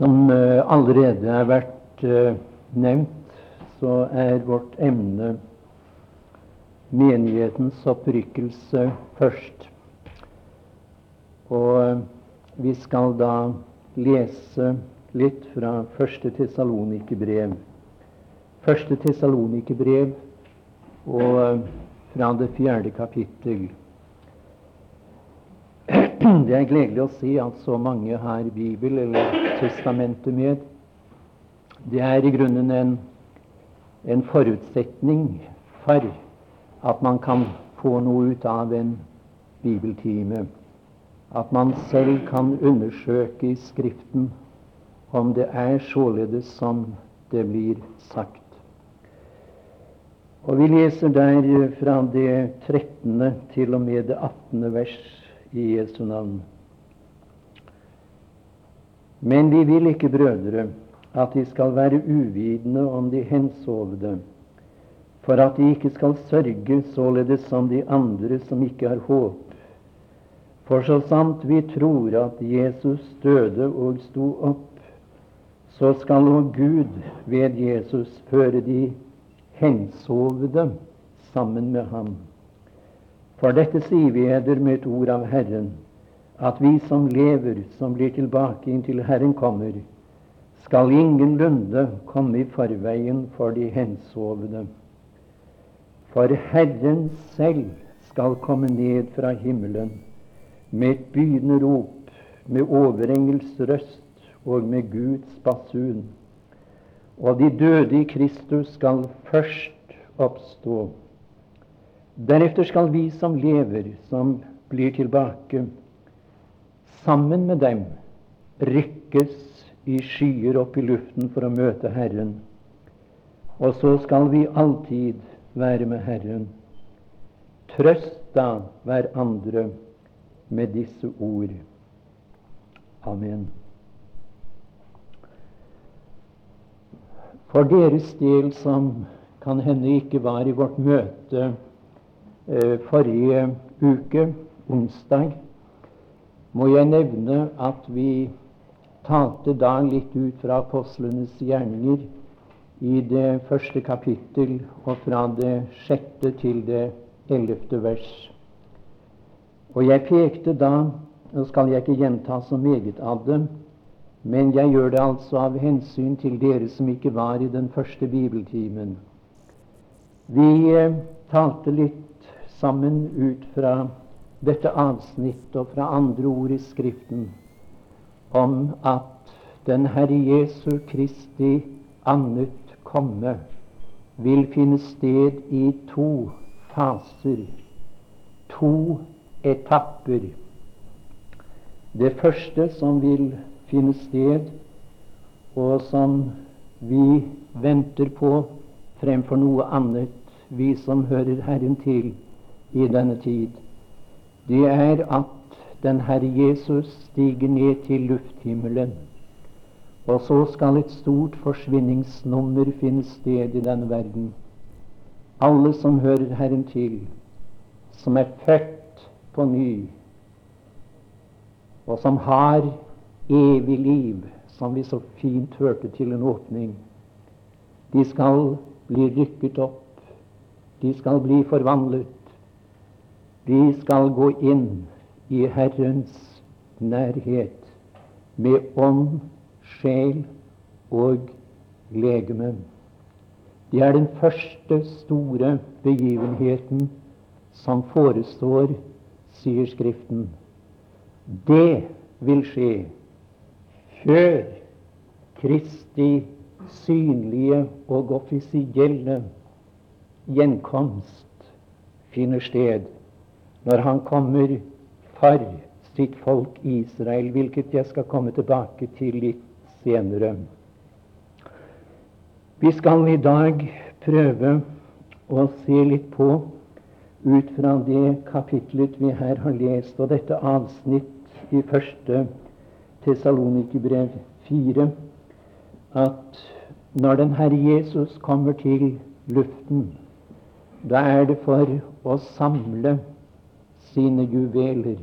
Som eh, allerede har vært eh, nevnt, så er vårt emne menighetens opprykkelse først. Og eh, vi skal da lese litt fra første Tessalonikerbrev. Første Tessalonikerbrev og fra det fjerde kapittel. Det er gledelig å se at så mange har Bibel eller Testamentet med. Det er i grunnen en, en forutsetning for at man kan få noe ut av en bibeltime. At man selv kan undersøke i Skriften om det er således som det blir sagt. Og Vi leser der fra det 13. til og med det 18. vers i Jesu navn. Men vi vil ikke, brødre, at de skal være uvitende om de hensovne, for at de ikke skal sørge således som de andre som ikke har håp. For så sant vi tror at Jesus døde og sto opp, så skal nå Gud ved Jesus føre de hensovne sammen med ham. For dette sier vi eder med et ord av Herren, at vi som lever, som blir tilbake inntil Herren kommer, skal ingenlunde komme i forveien for de hensovne. For Herren selv skal komme ned fra himmelen med et begynnende rop, med overengels røst og med Guds basun. Og de døde i Kristus skal først oppstå. Deretter skal vi som lever, som blir tilbake, sammen med dem rykkes i skyer opp i luften for å møte Herren. Og så skal vi alltid være med Herren. Trøst da hverandre med disse ord. Amen. For deres del som kan hende ikke var i vårt møte forrige uke, onsdag, må jeg nevne at vi talte da litt ut fra apostlenes gjerninger i det første kapittel og fra det sjette til det ellevte vers. Og jeg pekte da Nå skal jeg ikke gjenta så meget av det, men jeg gjør det altså av hensyn til dere som ikke var i den første bibeltimen. Vi eh, talte litt sammen ut fra dette avsnittet og fra andre ord i Skriften om at den Herre Jesu Kristi annet komme vil finne sted i to faser, to etapper. Det første som vil finne sted, og som vi venter på fremfor noe annet, vi som hører Herren til, i denne tid, det er at den Herre Jesus stiger ned til lufthimmelen. Og så skal et stort forsvinningsnummer finne sted i denne verden. Alle som hører Herren til, som er født på ny, og som har evig liv, som vi så fint hørte til en åpning, de skal bli rykket opp, de skal bli forvandlet, de skal gå inn i Herrens nærhet med ånd, sjel og legeme. Det er den første store begivenheten som forestår, sier Skriften. Det vil skje før Kristi synlige og offisielle gjenkomst finner sted når han kommer for sitt folk Israel, hvilket jeg skal komme tilbake til litt senere. Vi skal i dag prøve å se litt på, ut fra det kapitlet vi her har lest, og dette avsnitt i første Tesalonikerbrev 4, at når den Herre Jesus kommer til luften, da er det for å samle sine juveler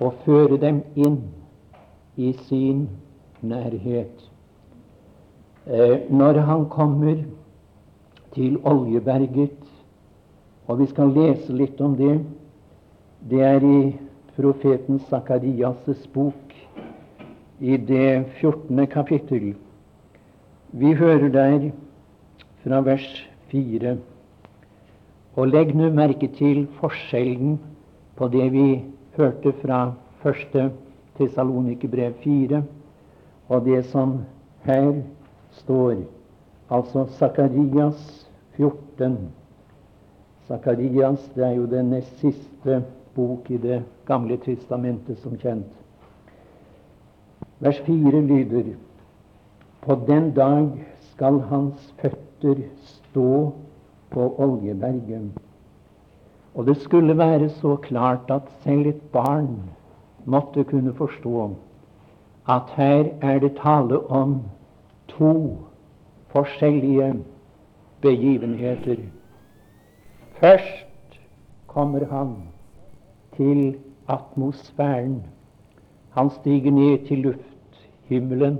og føre dem inn i sin nærhet. Eh, når han kommer til Oljeberget, og vi skal lese litt om det, det er i profeten Sakarias' bok, i det 14. kapittel. Vi hører der fra vers 4. Og legg nå merke til forskjellen på det vi hørte fra første Tessalonikerbrev 4, og det som her står, altså Sakarias 14. Sakarias er jo den nest siste bok i Det gamle testamentet, som kjent. Vers 4 lyder På den dag skal hans føtter stå på Oljeberget. Og det skulle være så klart at selv et barn måtte kunne forstå at her er det tale om to forskjellige begivenheter. Først kommer han til atmosfæren. Han stiger ned til lufthimmelen.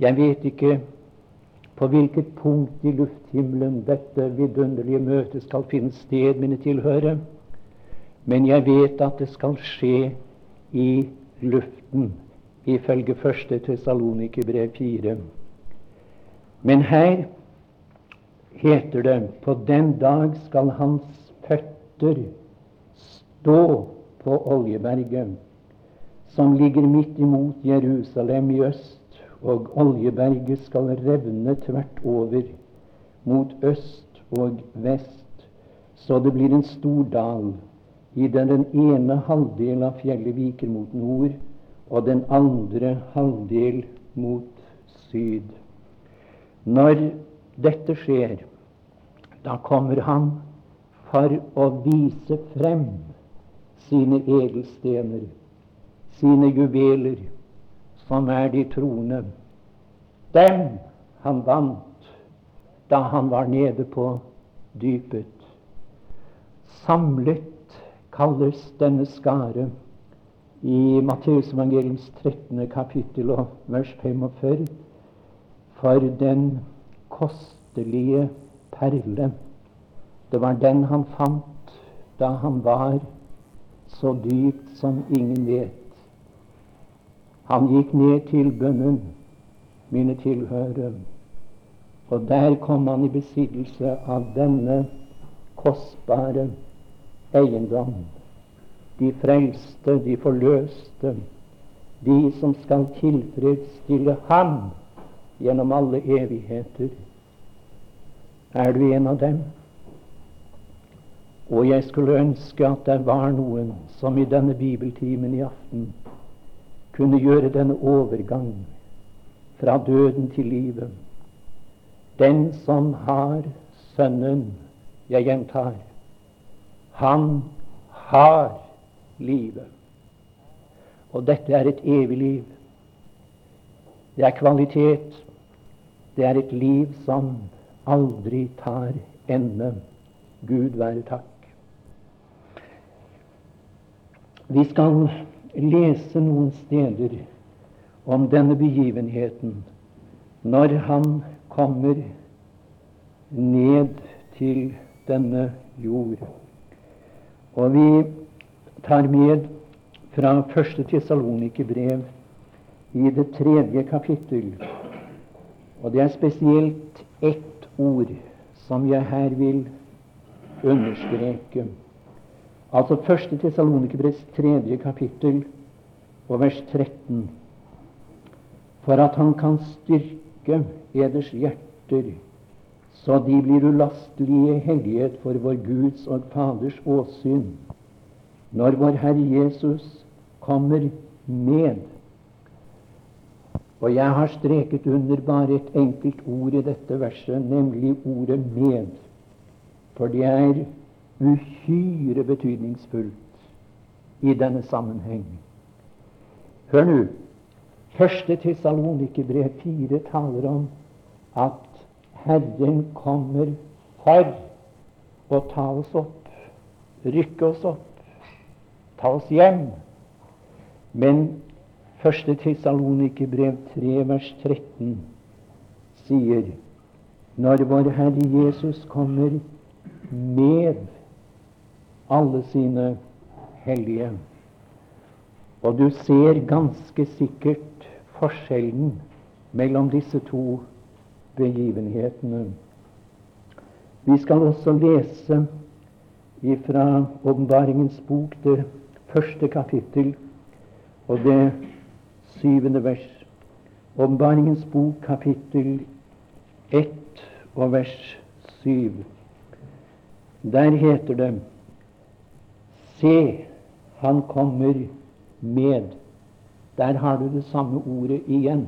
Jeg vet ikke på hvilket punkt i lufthimmelen dette vidunderlige møtet skal finne sted, mine tilhørere. Men jeg vet at det skal skje i luften, ifølge 1. Tessalonikerbrev 4. Men her heter det på den dag skal hans føtter stå på Oljeberget, som ligger midt imot Jerusalem i øst og Oljeberget skal revne tvert over mot øst og vest, så det blir en stor dal i den, den ene halvdel av fjellet viker mot nord, og den andre halvdel mot syd. Når dette skjer, da kommer han for å vise frem sine edelstener, sine juveler, som er de troende. Dem han vant da han var nede på dypet. Samlet kalles denne skare i Matteusevangeliets 13. kapittel og vers 45 for den kostelige perle. Det var den han fant da han var så dypt som ingen vet. Han gikk ned til bønnen, mine tilhørere, og der kom han i besittelse av denne kostbare eiendom. De frelste, de forløste, de som skal tilfredsstille ham gjennom alle evigheter. Er du en av dem? Og jeg skulle ønske at det var noen som i denne bibeltimen i aften kunne gjøre denne overgang fra døden til livet. Den som har Sønnen, jeg gjentar, han har livet. Og dette er et evig liv. Det er kvalitet. Det er et liv som aldri tar ende. Gud være takk. Vi skal lese noen steder om denne begivenheten når han kommer ned til denne jord. Og vi tar med fra første Tessalonikerbrev i det tredje kapittel. Og det er spesielt ett ord som jeg her vil understreke. Altså første Tessalonikerbrevs tredje kapittel og vers 13. For at han kan styrke eders hjerter, så de blir ulastelige hellighet for vår Guds og Faders åsyn, når vår Herre Jesus kommer med. Og jeg har streket under bare et enkelt ord i dette verset, nemlig ordet 'med'. For det er uhyre betydningsfullt i denne sammenheng. Hør nå. Første Tessalonikerbrev 4 taler om at Herren kommer for å ta oss opp, rykke oss opp, ta oss hjem. Men Første Tessalonikerbrev 3, vers 13 sier når vår Herre Jesus kommer med alle sine hellige. Og du ser ganske sikkert forskjellen mellom disse to begivenhetene. Vi skal også lese fra Åpenbaringens bok, det første kapittel og det syvende vers. Åpenbaringens bok, kapittel 1 og vers 7. Der heter det Se, han kommer med. Der har du det samme ordet igjen.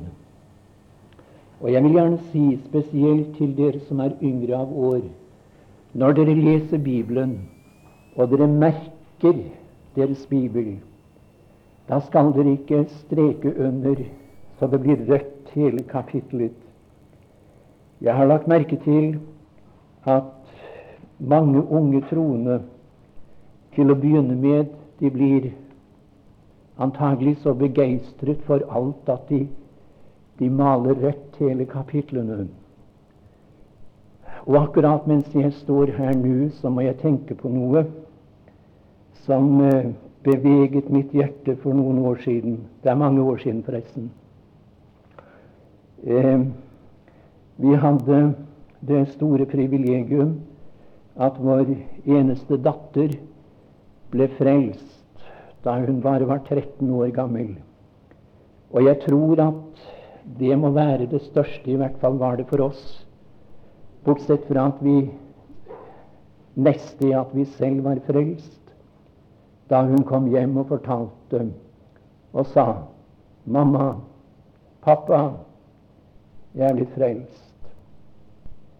Og jeg vil gjerne si spesielt til dere som er yngre av år, når dere leser Bibelen, og dere merker deres bibel, da skal dere ikke streke under så det blir rødt hele kapittelet. Jeg har lagt merke til at mange unge troende til å begynne med de blir antagelig så begeistret for alt at de, de maler rødt hele kapitlene. Og akkurat mens jeg står her nå, så må jeg tenke på noe som eh, beveget mitt hjerte for noen år siden. Det er mange år siden, forresten. Eh, vi hadde det store privilegium at vår eneste datter ble frelst da hun bare var 13 år gammel. Og jeg tror at det må være det største, i hvert fall var det for oss, bortsett fra at vi neste i at vi selv var frelst, da hun kom hjem og fortalte og sa 'Mamma, pappa, jeg er blitt frelst'.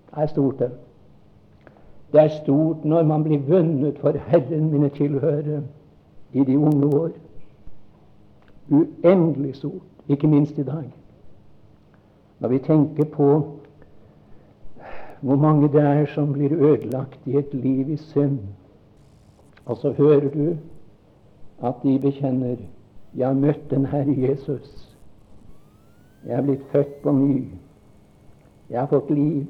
Det er stort, det. Det er stort når man blir vunnet for Herren mine tilhører i de unge år. Uendelig stort, ikke minst i dag. Når vi tenker på hvor mange det er som blir ødelagt i et liv i synd, og så hører du at de bekjenner 'Jeg har møtt den Herre Jesus'. Jeg er blitt født på ny. Jeg har fått liv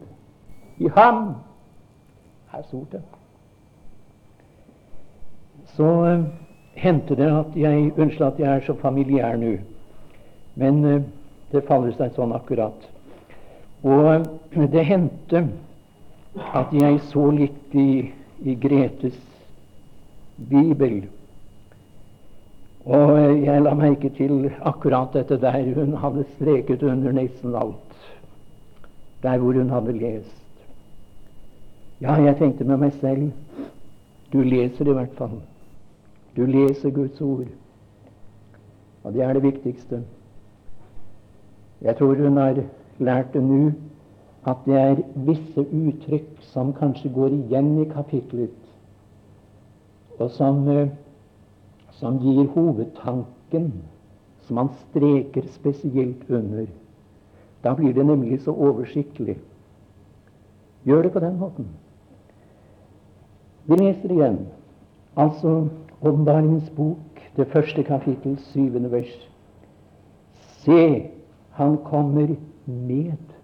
i ham. Her stort det. Så uh, hendte det at jeg Unnskyld at jeg er så familiær nå, men uh, det faller seg sånn akkurat. Og uh, det hendte at jeg så litt i, i Gretes bibel. Og jeg la merke til akkurat dette der. Hun hadde streket under nesten alt. Der hvor hun hadde lest. Ja, jeg tenkte med meg selv du leser i hvert fall. Du leser Guds ord. Og det er det viktigste. Jeg tror hun har lært det nå at det er visse uttrykk som kanskje går igjen i kapitlet, og som, eh, som gir hovedtanken, som man streker spesielt under. Da blir det nemlig så oversiktlig. Gjør det på den måten. Vi leser igjen, altså Åpenbaringens bok, det første kapittel, syvende vers. Se, han kommer med.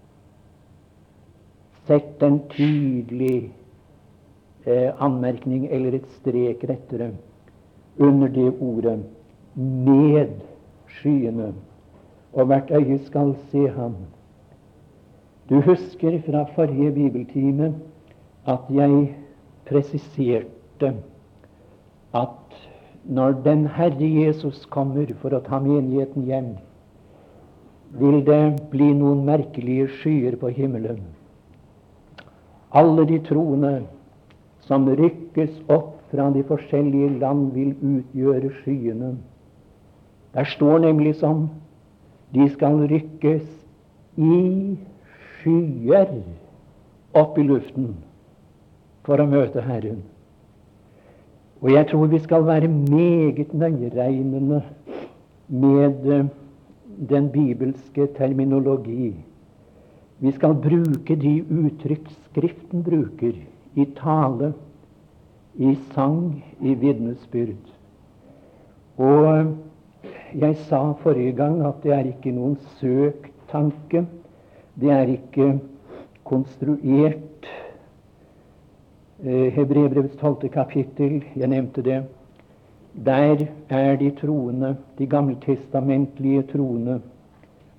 Sett en tydelig eh, anmerkning eller et strek rettere under det ordet 'med skyene', og hvert øye skal se ham. Du husker fra forrige bibeltime at jeg presiserte at når den Herre Jesus kommer for å ta menigheten hjem, vil det bli noen merkelige skyer på himmelen. Alle de troende som rykkes opp fra de forskjellige land, vil utgjøre skyene. Der står nemlig som de skal rykkes i skyer opp i luften for å møte Herren. Og jeg tror vi skal være meget nøyeregnende med eh, den bibelske terminologi. Vi skal bruke de uttrykk Skriften bruker i tale, i sang, i vitnesbyrd. Og Jeg sa forrige gang at det er ikke noen søkt tanke. Det er ikke konstruert. Eh, Hebrebrevets tolvte kapittel, jeg nevnte det. Der er de troende, de gammeltestamentlige troende,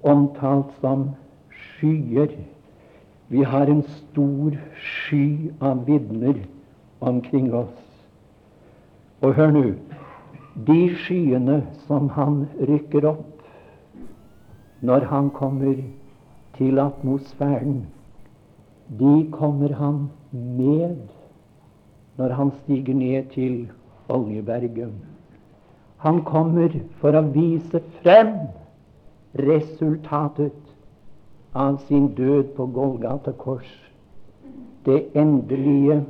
omtalt som skyer. Vi har en stor sky av vitner omkring oss. Og hør nå de skyene som han rykker opp når han kommer til atmosfæren, de kommer han med når han stiger ned til Oljeberget. Han kommer for å vise frem resultatet av sin død på Golgata kors. Det endelige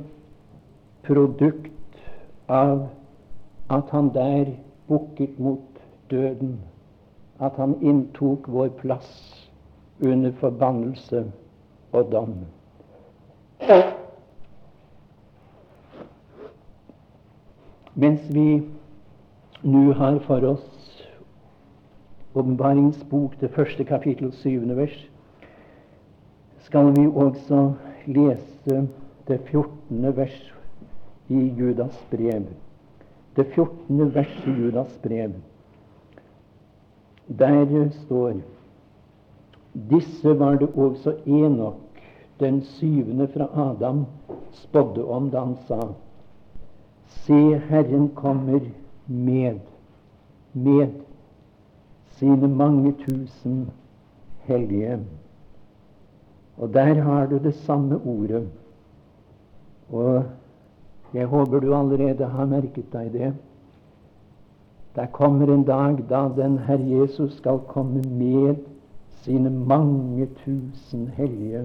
produkt av at han der bukket mot døden. At han inntok vår plass under forbannelse og dom. Mens vi nå har for oss Åpenbaringsbok, det første kapittel, syvende vers, skal vi også lese det fjortende vers i Judas brev. Det fjortende vers i Judas brev. Der står Disse var det også Enok, den syvende fra Adam, spådde om da han sa Se, Herren kommer med, med sine mange tusen hellige. Og der har du det samme ordet. Og jeg håper du allerede har merket deg det. Det kommer en dag da den Herr Jesus skal komme med sine mange tusen hellige.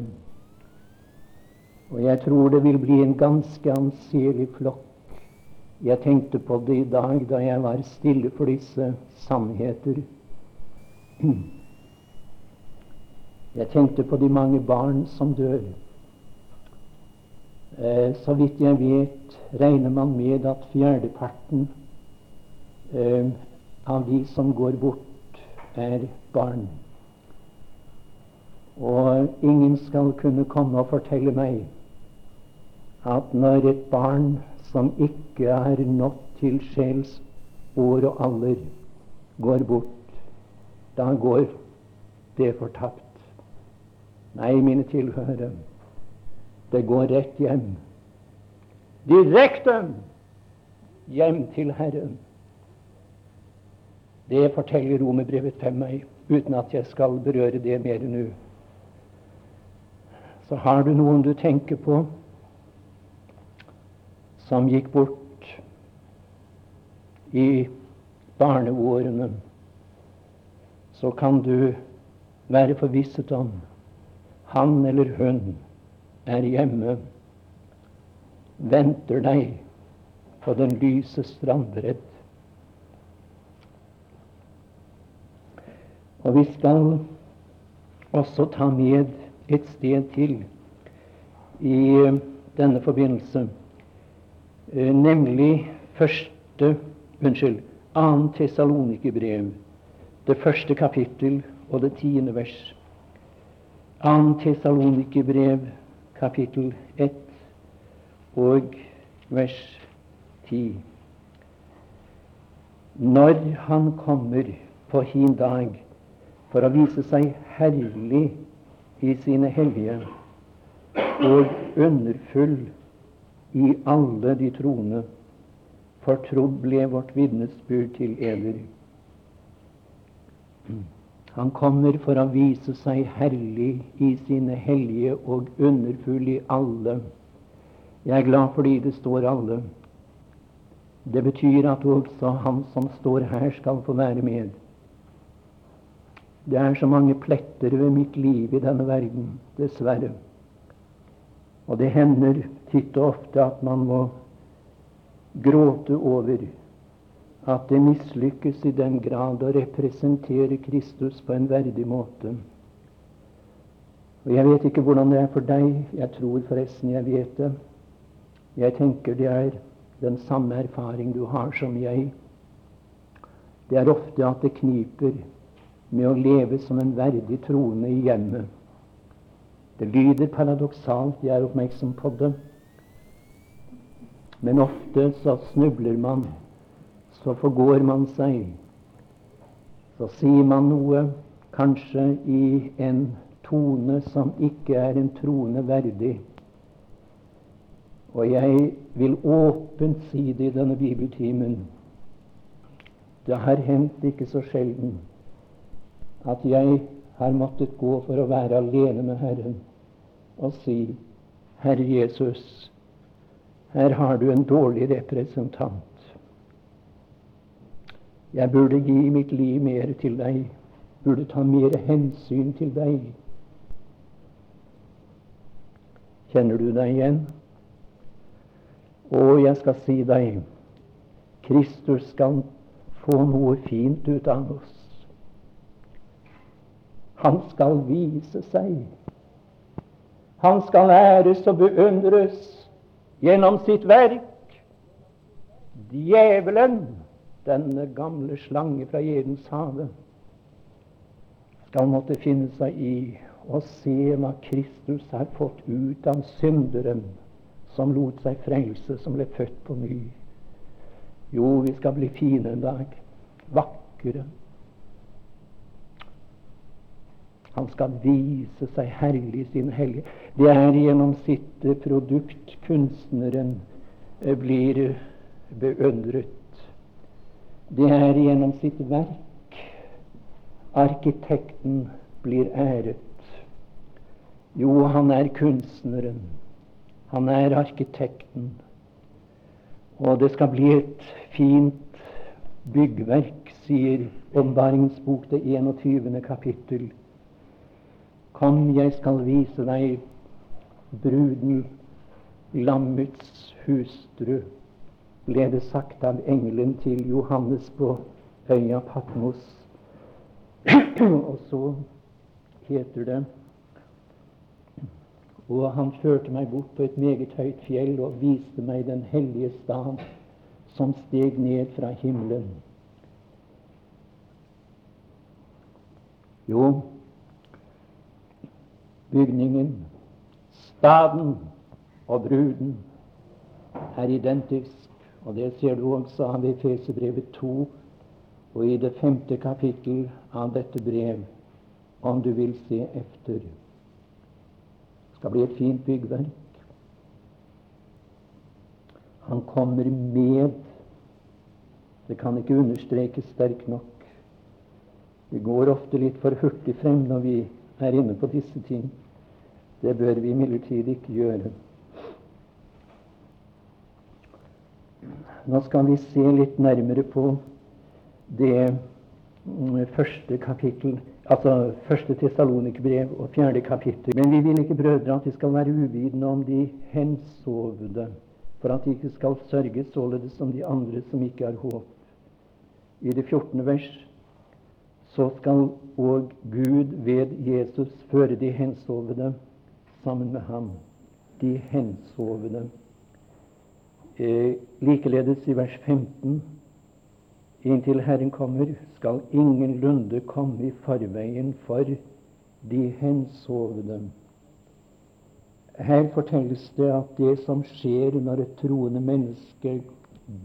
Og jeg tror det vil bli en ganske anselig flokk jeg tenkte på det i dag da jeg var stille for disse sannheter. Jeg tenkte på de mange barn som dør. Eh, så vidt jeg vet, regner man med at fjerdeparten eh, av de som går bort, er barn. Og ingen skal kunne komme og fortelle meg at når et barn som ikke er nådd til sjels år og alder, går bort, da går det fortapt. Nei, mine tilhørere, det går rett hjem. Direkte hjem til Herren. Det forteller Romerbrevet 5 meg, uten at jeg skal berøre det mer nå. Så har du noen du tenker på som gikk bort i barneårene, så kan du være forvisset om han eller hun er hjemme, venter deg på den lyse strandbredd. Og vi skal også ta med et sted til i denne forbindelse. Eh, nemlig første Unnskyld, annet Tessalonikerbrev, det første kapittel og det tiende vers. Annet Tessalonikerbrev, kapittel 1 og vers 10. Når Han kommer på hin dag for å vise seg herlig i sine hellige og underfull i alle de troende. Fortrodd ble vårt vitnesbyrd til eder. Han kommer for å vise seg herlig i sine hellige og underfull i alle. Jeg er glad fordi det står alle. Det betyr at også han som står her, skal få være med. Det er så mange pletter ved mitt liv i denne verden, dessverre. Og det hender titt og ofte at man må gråte over at det mislykkes i den grad å representere Kristus på en verdig måte. Og Jeg vet ikke hvordan det er for deg. Jeg tror forresten jeg vet det. Jeg tenker det er den samme erfaring du har som jeg. det er ofte at det kniper med å leve som en verdig troende i hjemmet. Det lyder paradoksalt, jeg er oppmerksom på det. Men ofte så snubler man, så forgår man seg. Så sier man noe kanskje i en tone som ikke er en trone verdig. Og jeg vil åpent si det i denne bibeltimen. Det har hendt ikke så sjelden at jeg har måttet gå for å være alene med Herren og si Herre Jesus, her har du en dårlig representant. Jeg burde gi mitt liv mer til deg, burde ta mer hensyn til deg. Kjenner du deg igjen? Og jeg skal si deg Kristus skal få noe fint ut av oss. Han skal vise seg. Han skal æres og beundres gjennom sitt verk. Djevelen, denne gamle slange fra Edens hage, skal måtte finne seg i å se hva Kristus har fått ut av synderen som lot seg frelse, som ble født på ny. Jo, vi skal bli fine en dag. Vakre. Han skal vise seg herlig i sin hellige. Det er gjennom sitt produkt kunstneren blir beundret. Det er gjennom sitt verk arkitekten blir æret. Jo, han er kunstneren. Han er arkitekten. Og det skal bli et fint byggverk, sier Åpenbaringens bok, det 21. kapittel. Kom, jeg skal vise deg bruden, lammets hustru, ble det sagt av engelen til Johannes på øya Patmos. og så heter det Og han førte meg bort på et meget høyt fjell og viste meg den hellige stad som steg ned fra himmelen. Jo, bygningen, staden og bruden er identisk. Og Det ser du også av Efesebrevet 2 og i det femte kapittel av dette brev, om du vil se efter. Det skal bli et fint byggverk. Han kommer med. Det kan ikke understrekes sterkt nok. Vi går ofte litt for hurtig frem når vi er inne på disse ting. Det bør vi imidlertid ikke gjøre. Nå skal vi se litt nærmere på det mm, første kapittel, altså første Tessalonikerbrev og fjerde kapittel. Men vi vil ikke, brødre, at de skal være uvitende om de hensovne, for at de ikke skal sørge således som de andre som ikke har håp. I det 14. vers så skal òg Gud ved Jesus føre de hensovne sammen med ham, de hensovne. Eh, likeledes i vers 15 Inntil Herren kommer, skal ingen lunde komme i forveien for de hensovne. Her fortelles det at det som skjer når et troende menneske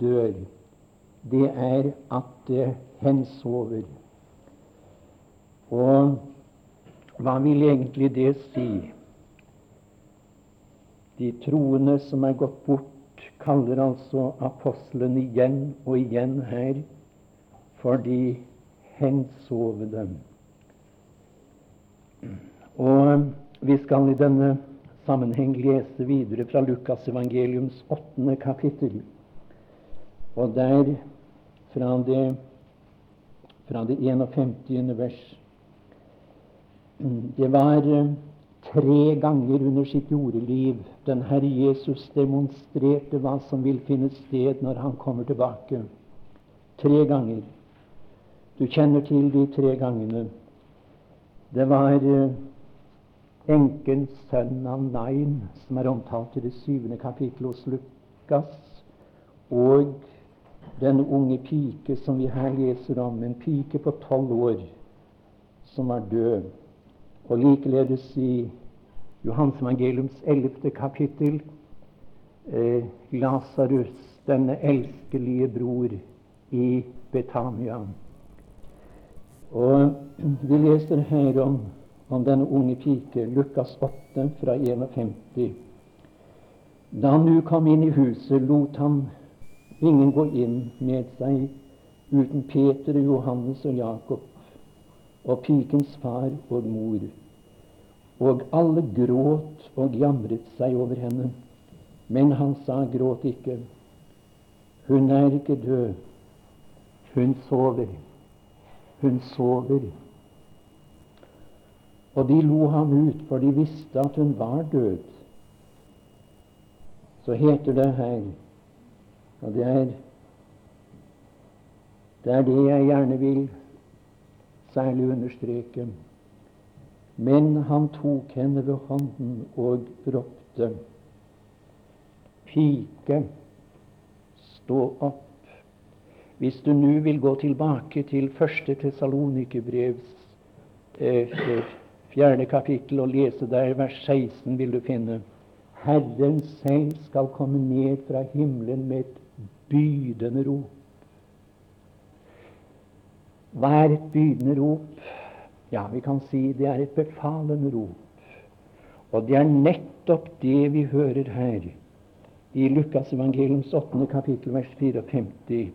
dør, det er at det hensover. Og hva vil egentlig det si? De troende som er gått bort, kaller altså apostelen igjen og igjen her for de hensovne. Og vi skal i denne sammenheng lese videre fra Lukas evangeliums åttende kapittel. Og der fra det, fra det 51. vers. Det var Tre ganger under sitt jordeliv den Herre Jesus demonstrerte hva som vil finne sted når Han kommer tilbake. Tre ganger. Du kjenner til de tre gangene. Det var eh, enkens sønn av Nain, som er omtalt i det syvende kapittelet hos Lukas, og den unge pike som vi her leser om, en pike på tolv år som var død. Og likeledes i Johans evangeliums ellevte kapittel eh, Lasarus, denne elskelige bror i Betania. Og vi leser her om, om denne unge pike, Lukas 8 fra 51. Da han nå kom inn i huset, lot han ingen gå inn med seg uten Peter, Johannes og Jakob og pikens far og mor. Og alle gråt og jamret seg over henne. Men han sa, gråt ikke. Hun er ikke død. Hun sover. Hun sover. Og de lo ham ut, for de visste at hun var død. Så heter det her og det er, det er det jeg gjerne vil særlig understreke. Men han tok henne ved hånden og ropte, Pike, stå opp. Hvis du nå vil gå tilbake til første Tessalonikerbrevs eh, fjerde kapittel og lese der vers 16, vil du finne Herren selv skal komme ned fra himmelen med et bydende rop. Hva er et bydende rop? Ja, vi kan si det er et befalende rop. Og det er nettopp det vi hører her i Lukas evangeliums 8. kapittel, vers 54.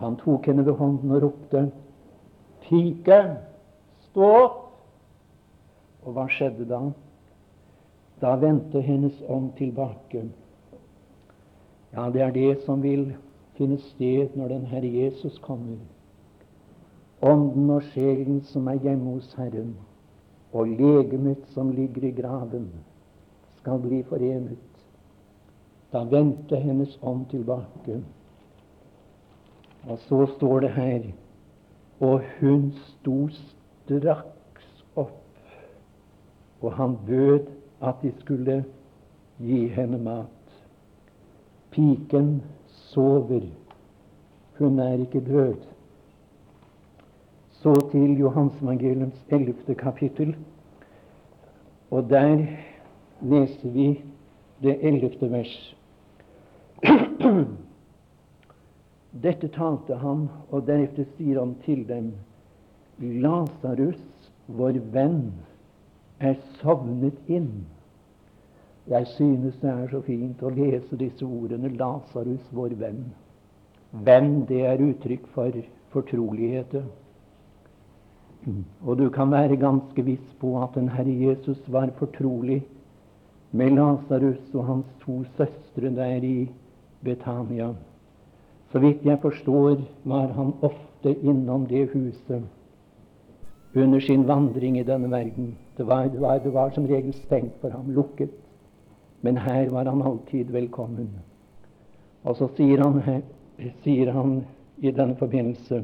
Han tok henne ved hånden og ropte, Pike, stå opp! Og hva skjedde da? Da vendte hennes ånd tilbake. Ja, det er det som vil finne sted når den Herre Jesus kommer. Ånden og sjelen som er hjemme hos Herren, og legemet som ligger i graven, skal bli forenet. Da vendte hennes ånd tilbake. Og så står det her Og hun sto straks opp, og han bød at de skulle gi henne mat. Piken sover. Hun er ikke død. Så til Johansevangeliums 11. kapittel. Og der leser vi det 11. vers. Dette talte han, og deretter sier han til dem, Lasarus, vår venn, er sovnet inn. Jeg synes det er så fint å lese disse ordene 'Lasarus, vår venn'. Venn, det er uttrykk for fortrolighet. Og du kan være ganske viss på at den Herre Jesus var fortrolig med Lasarus og hans to søstre der i Betania. Så vidt jeg forstår, var han ofte innom det huset under sin vandring i denne verden. Det var, det var, det var som regel stengt for ham, lukket. Men her var han alltid velkommen. Og så sier han, sier han i denne forbindelse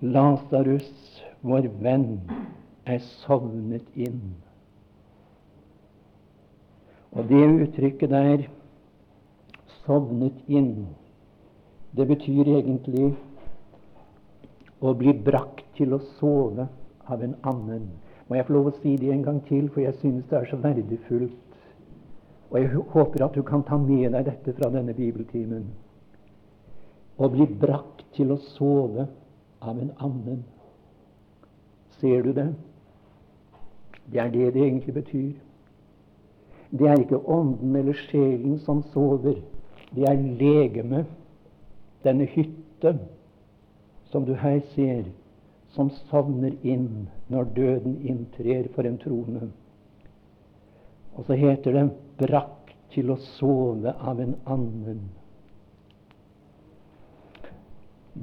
Lasarus, vår venn, er sovnet inn. Og det uttrykket der, sovnet inn, det betyr egentlig å bli brakt til å sove av en annen. Må jeg få lov å si det en gang til, for jeg synes det er så verdifullt og jeg håper at du kan ta med deg dette fra denne bibeltimen. Å bli brakt til å sove av en annen. Ser du det? Det er det det egentlig betyr. Det er ikke ånden eller sjelen som sover. Det er legemet, denne hytte, som du her ser, som sovner inn når døden inntrer for en trone. Og så heter det 'brakt til å sove av en annen'.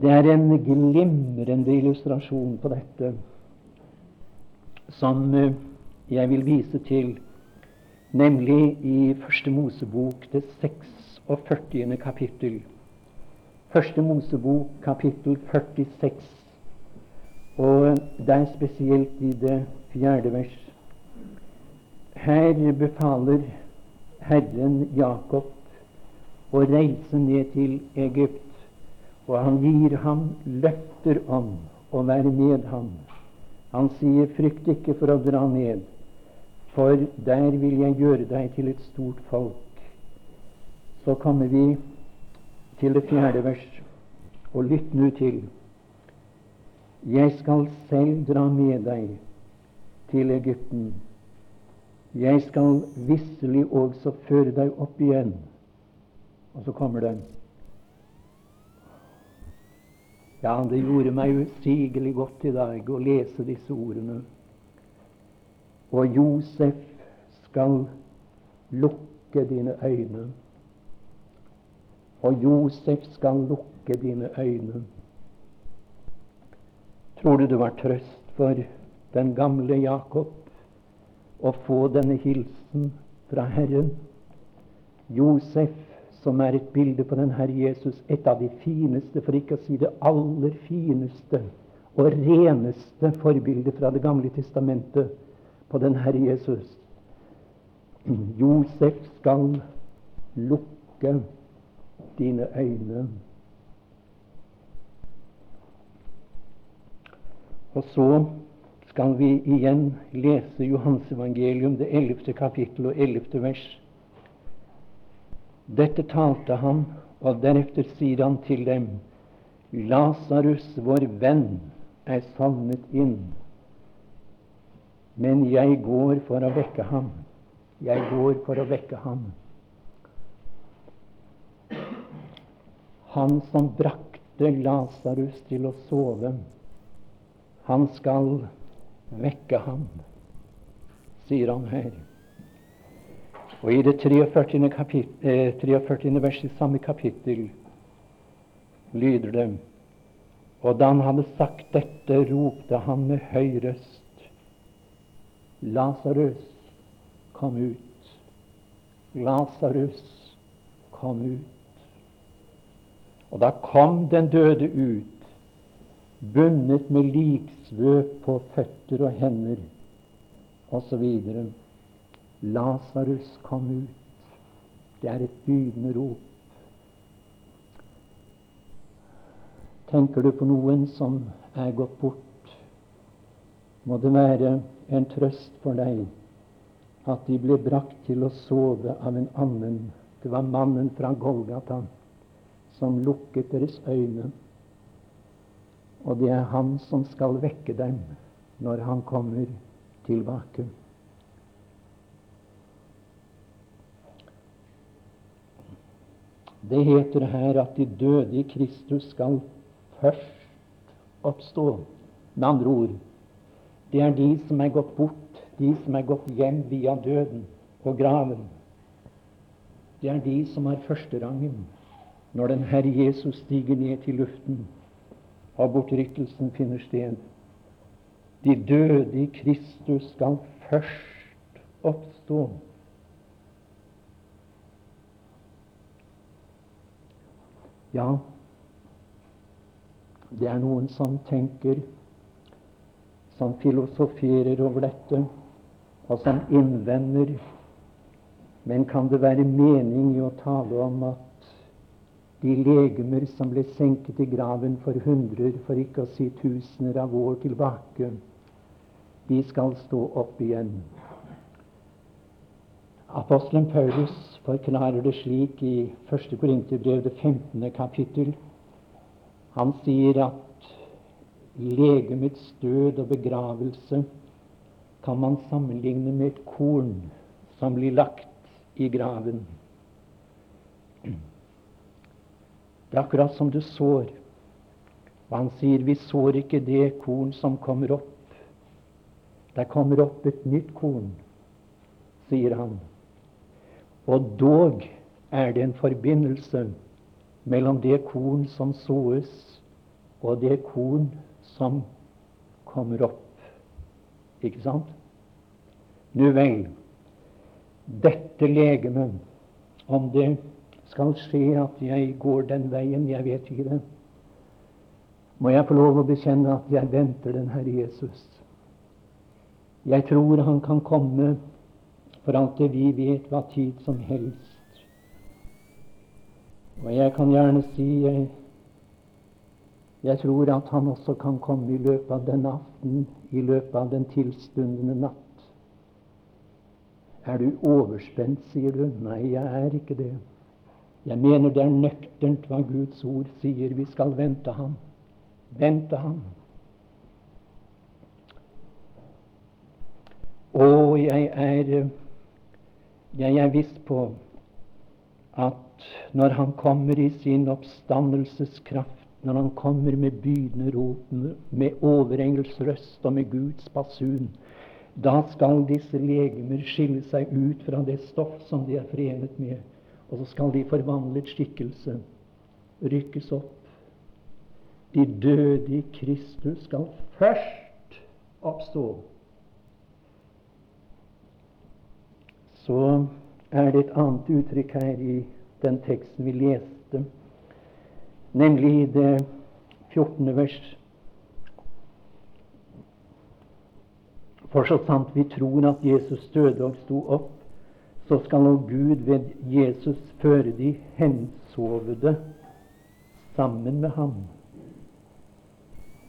Det er en glimrende illustrasjon på dette som eh, jeg vil vise til, nemlig i Første Mosebok, det 46. kapittel. Første Mosebok, kapittel 46, og det er spesielt i det fjerde vers. Her befaler Herren Jakob å reise ned til Egypt. Og han gir ham løfter om å være med ham. Han sier, 'Frykt ikke for å dra ned, for der vil jeg gjøre deg til et stort folk.' Så kommer vi til det fjerde vers, og lytt nå til. Jeg skal selv dra med deg til Egypten. Jeg skal visselig også føre deg opp igjen. Og så kommer den. Ja, det gjorde meg usigelig godt i dag å lese disse ordene. Og Josef skal lukke dine øyne. Og Josef skal lukke dine øyne. Tror du det var trøst for den gamle Jakob å få denne hilsen fra Herren? Josef, som er et bilde på den Herre Jesus, et av de fineste, for ikke å si det aller fineste og reneste forbildet fra Det gamle testamentet på den Herre Jesus. Josef skal lukke dine øyne. Og så skal vi igjen lese Johans evangelium, det ellevte kapittel og ellevte vers. Dette talte han, og deretter sier han til dem, Lasarus, vår venn, er savnet inn, men jeg går for å vekke ham. Jeg går for å vekke ham. Han som brakte Lasarus til å sove, han skal vekke ham, sier han her. Og i det 43. Kapit eh, 43. vers i samme kapittel lyder det Og da han hadde sagt dette, ropte han med høy røst Lasarus, kom ut. Lasarus, kom ut. Og da kom den døde ut, bundet med liksvøp på føtter og hender osv. Lasarus kom ut. Det er et bydende rop. Tenker du på noen som er gått bort, må det være en trøst for deg at de ble brakt til å sove av en annen. Det var mannen fra Golgata som lukket deres øyne og det er han som skal vekke dem når han kommer tilbake. Det heter her at de døde i Kristus skal først oppstå. Med andre ord det er de som er gått bort, de som er gått hjem via døden og graven. Det er de som har førsterangen når den Herre Jesus stiger ned til luften og bortryttelsen finner sted. De døde i Kristus skal først oppstå. Ja, det er noen som tenker, som filosoferer over dette, og som innvender Men kan det være mening i å tale om at de legemer som ble senket i graven for hundrer, for ikke å si tusener av år tilbake, de skal stå opp igjen. Apostelen Paulus forklarer det slik i 1. Korinterbrev, det 15. kapittel. Han sier at legemets død og begravelse kan man sammenligne med et korn som blir lagt i graven. Det er akkurat som du sår. Og han sier vi sår ikke det korn som kommer opp. Det kommer opp et nytt korn, sier han. Og dog er det en forbindelse mellom det korn som såes, og det korn som kommer opp. Ikke sant? Nu vel, dette legemet, om det skal skje at jeg går den veien. Jeg vet ikke det. Må jeg få lov å bekjenne at jeg venter den Herre Jesus. Jeg tror Han kan komme for alt det vi vet, hva tid som helst. Og jeg kan gjerne si jeg, jeg tror at han også kan komme i løpet av den aften, i løpet av den tilstundende natt. Er du overspent, sier du? Nei, jeg er ikke det. Jeg mener det er nøkternt hva Guds ord sier. Vi skal vente ham. Vente ham. Og jeg er, jeg er viss på at når Han kommer i sin oppstandelseskraft, når Han kommer med bydende rop, med overengels røst og med Guds basun, da skal disse legemer skille seg ut fra det stoff som de er forenet med, og så skal de forvandlet skikkelse rykkes opp. De døde i Kristus skal først oppstå. Så er det et annet uttrykk her i den teksten vi leste, nemlig i det 14. vers. For så sant vi tror at Jesus døde og sto opp, så skal nå Gud ved Jesus føre de hensovede sammen med ham.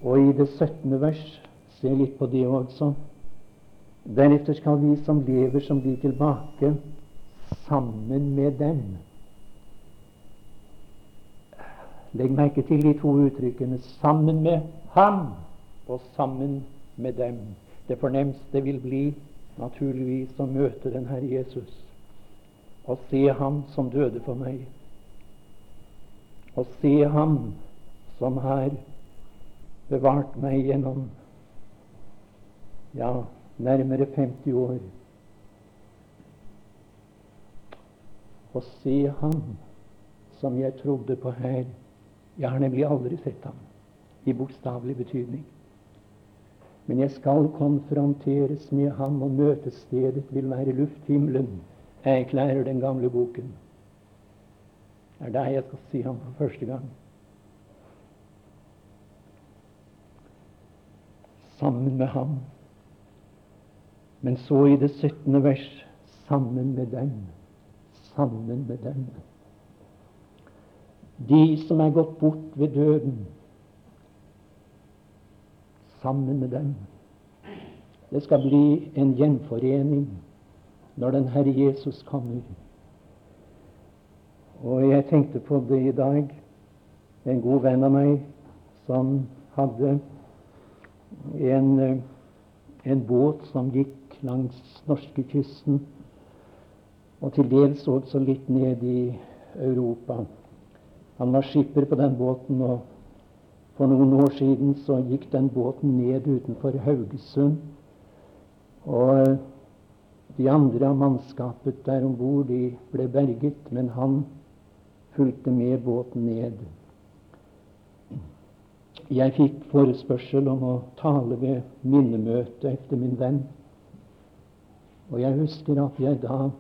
Og i det 17. vers, se litt på det også, deretter skal vi som lever, som blir tilbake, sammen med dem. Legg merke til de to uttrykkene 'sammen med ham' og 'sammen med dem'. Det fornemste vil bli naturligvis å møte den Herre Jesus og se Ham som døde for meg, og se Ham som har bevart meg gjennom ja, nærmere 50 år. Og se Ham som jeg trodde på her. Jeg har nemlig aldri sett ham i bokstavelig betydning. Men jeg skal konfronteres med ham, og møtestedet vil være lufthimmelen. Jeg erklærer den gamle boken. Det er deg jeg skal si ham for første gang. Sammen med ham. Men så i det 17. vers sammen med dem. Sammen med dem. De som er gått bort ved døden, sammen med dem. Det skal bli en gjenforening når den Herre Jesus kommer. Og jeg tenkte på det i dag. En god venn av meg som hadde en, en båt som gikk langs norskekysten, og til dels også litt ned i Europa. Han var skipper på den båten, og for noen år siden så gikk den båten ned utenfor Haugesund. Og de andre av mannskapet der om bord ble berget, men han fulgte med båten ned. Jeg fikk forespørsel om å tale ved minnemøtet etter min venn. Og jeg husker at jeg da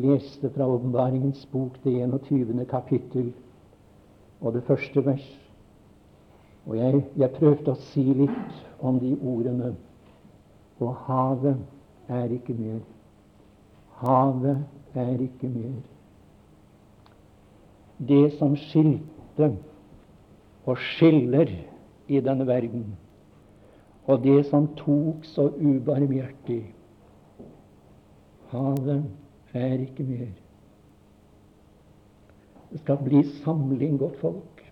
leste fra Åpenbaringens bok, det 21. kapittel, og det første vers. Og jeg, jeg prøvde å si litt om de ordene. Og havet er ikke mer. Havet er ikke mer. Det som skilte og skiller i denne verden, og det som tok så ubarmhjertig Havet er ikke mer. Det skal bli samling, godt folk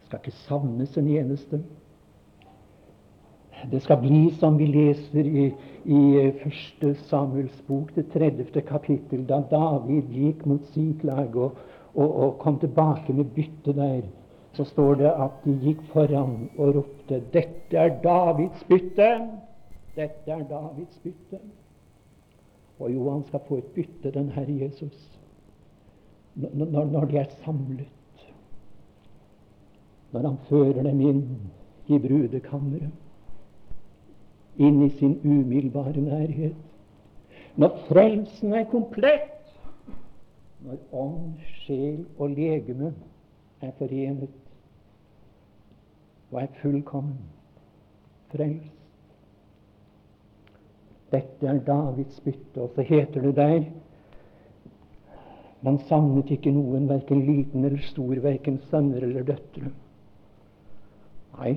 Det skal ikke savnes en eneste. Det skal bli som vi leser i, i 1. Samuels bok, det 30. kapittel, da David gikk mot Siklag og, og, og kom tilbake med byttet der. Så står det at de gikk foran og ropte 'Dette er Davids bytte!' Dette er Davids bytte. Og jo, han skal få et bytte, den Herre Jesus, når, når de er samlet når han fører dem inn i brudekammeret, inn i sin umiddelbare nærhet. Når frelsen er komplett, når ånd, sjel og legeme er forenet og er fullkommen frelst. Dette er Davids bytte. Og så heter det der Man savnet ikke noen, verken liten eller stor, verken sønner eller døtre. Nei,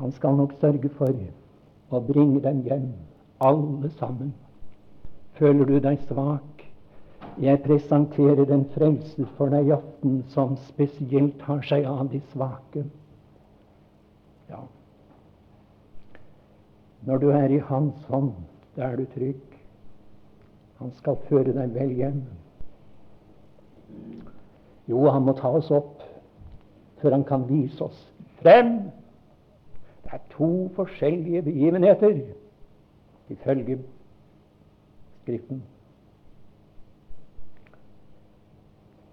han skal nok sørge for å bringe dem hjem, alle sammen. Føler du deg svak? Jeg presenterer en frelser for deg i aften som spesielt tar seg av de svake. Ja. Når du er i Hans hånd, da er du trygg. Han skal føre deg vel hjem. Jo, han må ta oss opp før han kan vise oss frem. Det er to forskjellige begivenheter ifølge Skriften.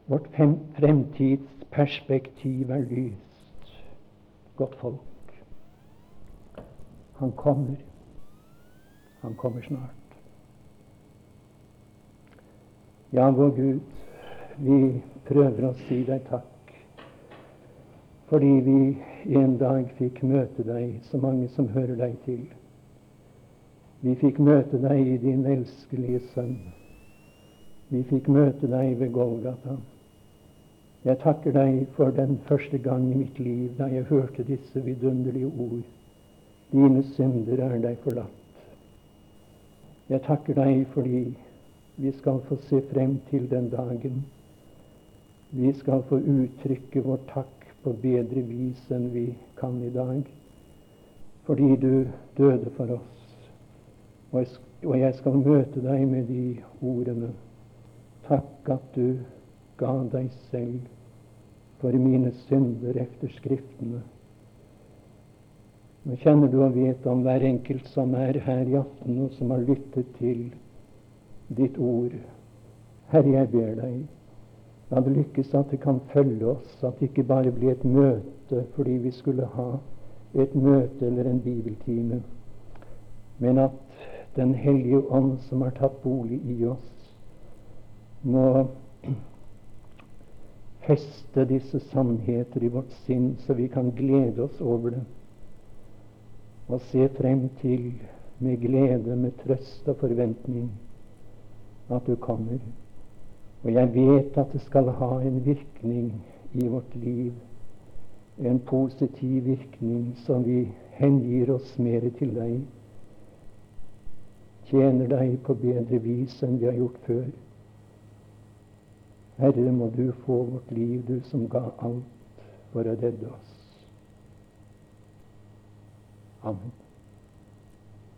Vårt fremtidsperspektiv er lyst. Godt folk. Han kommer. Han kommer snart. Ja, vår Gud, vi prøver å si deg takk fordi vi en dag fikk møte deg, så mange som hører deg til. Vi fikk møte deg i din elskelige sønn. Vi fikk møte deg ved Golgata. Jeg takker deg for den første gang i mitt liv da jeg hørte disse vidunderlige ord. Dine synder er deg forlatt. Jeg takker deg fordi vi skal få se frem til den dagen vi skal få uttrykke vår takk på bedre vis enn vi kan i dag, fordi du døde for oss. Og jeg skal møte deg med de ordene. Takk at du ga deg selv for mine synder etter Skriftene. Nå kjenner du og vet om hver enkelt som er her i aften, og som har lyttet til ditt ord. Herre, jeg ber deg, La det lykkes at det kan følge oss, at det ikke bare blir et møte fordi vi skulle ha et møte eller en bibeltime, men at Den hellige ånd som har tatt bolig i oss, må feste disse sannheter i vårt sinn, så vi kan glede oss over det og se frem til med glede, med trøst og forventning at du kommer. Og jeg vet at det skal ha en virkning i vårt liv, en positiv virkning som vi hengir oss mer til deg, tjener deg på bedre vis enn vi har gjort før. Herre, må du få vårt liv, du som ga alt for å redde oss. Amen.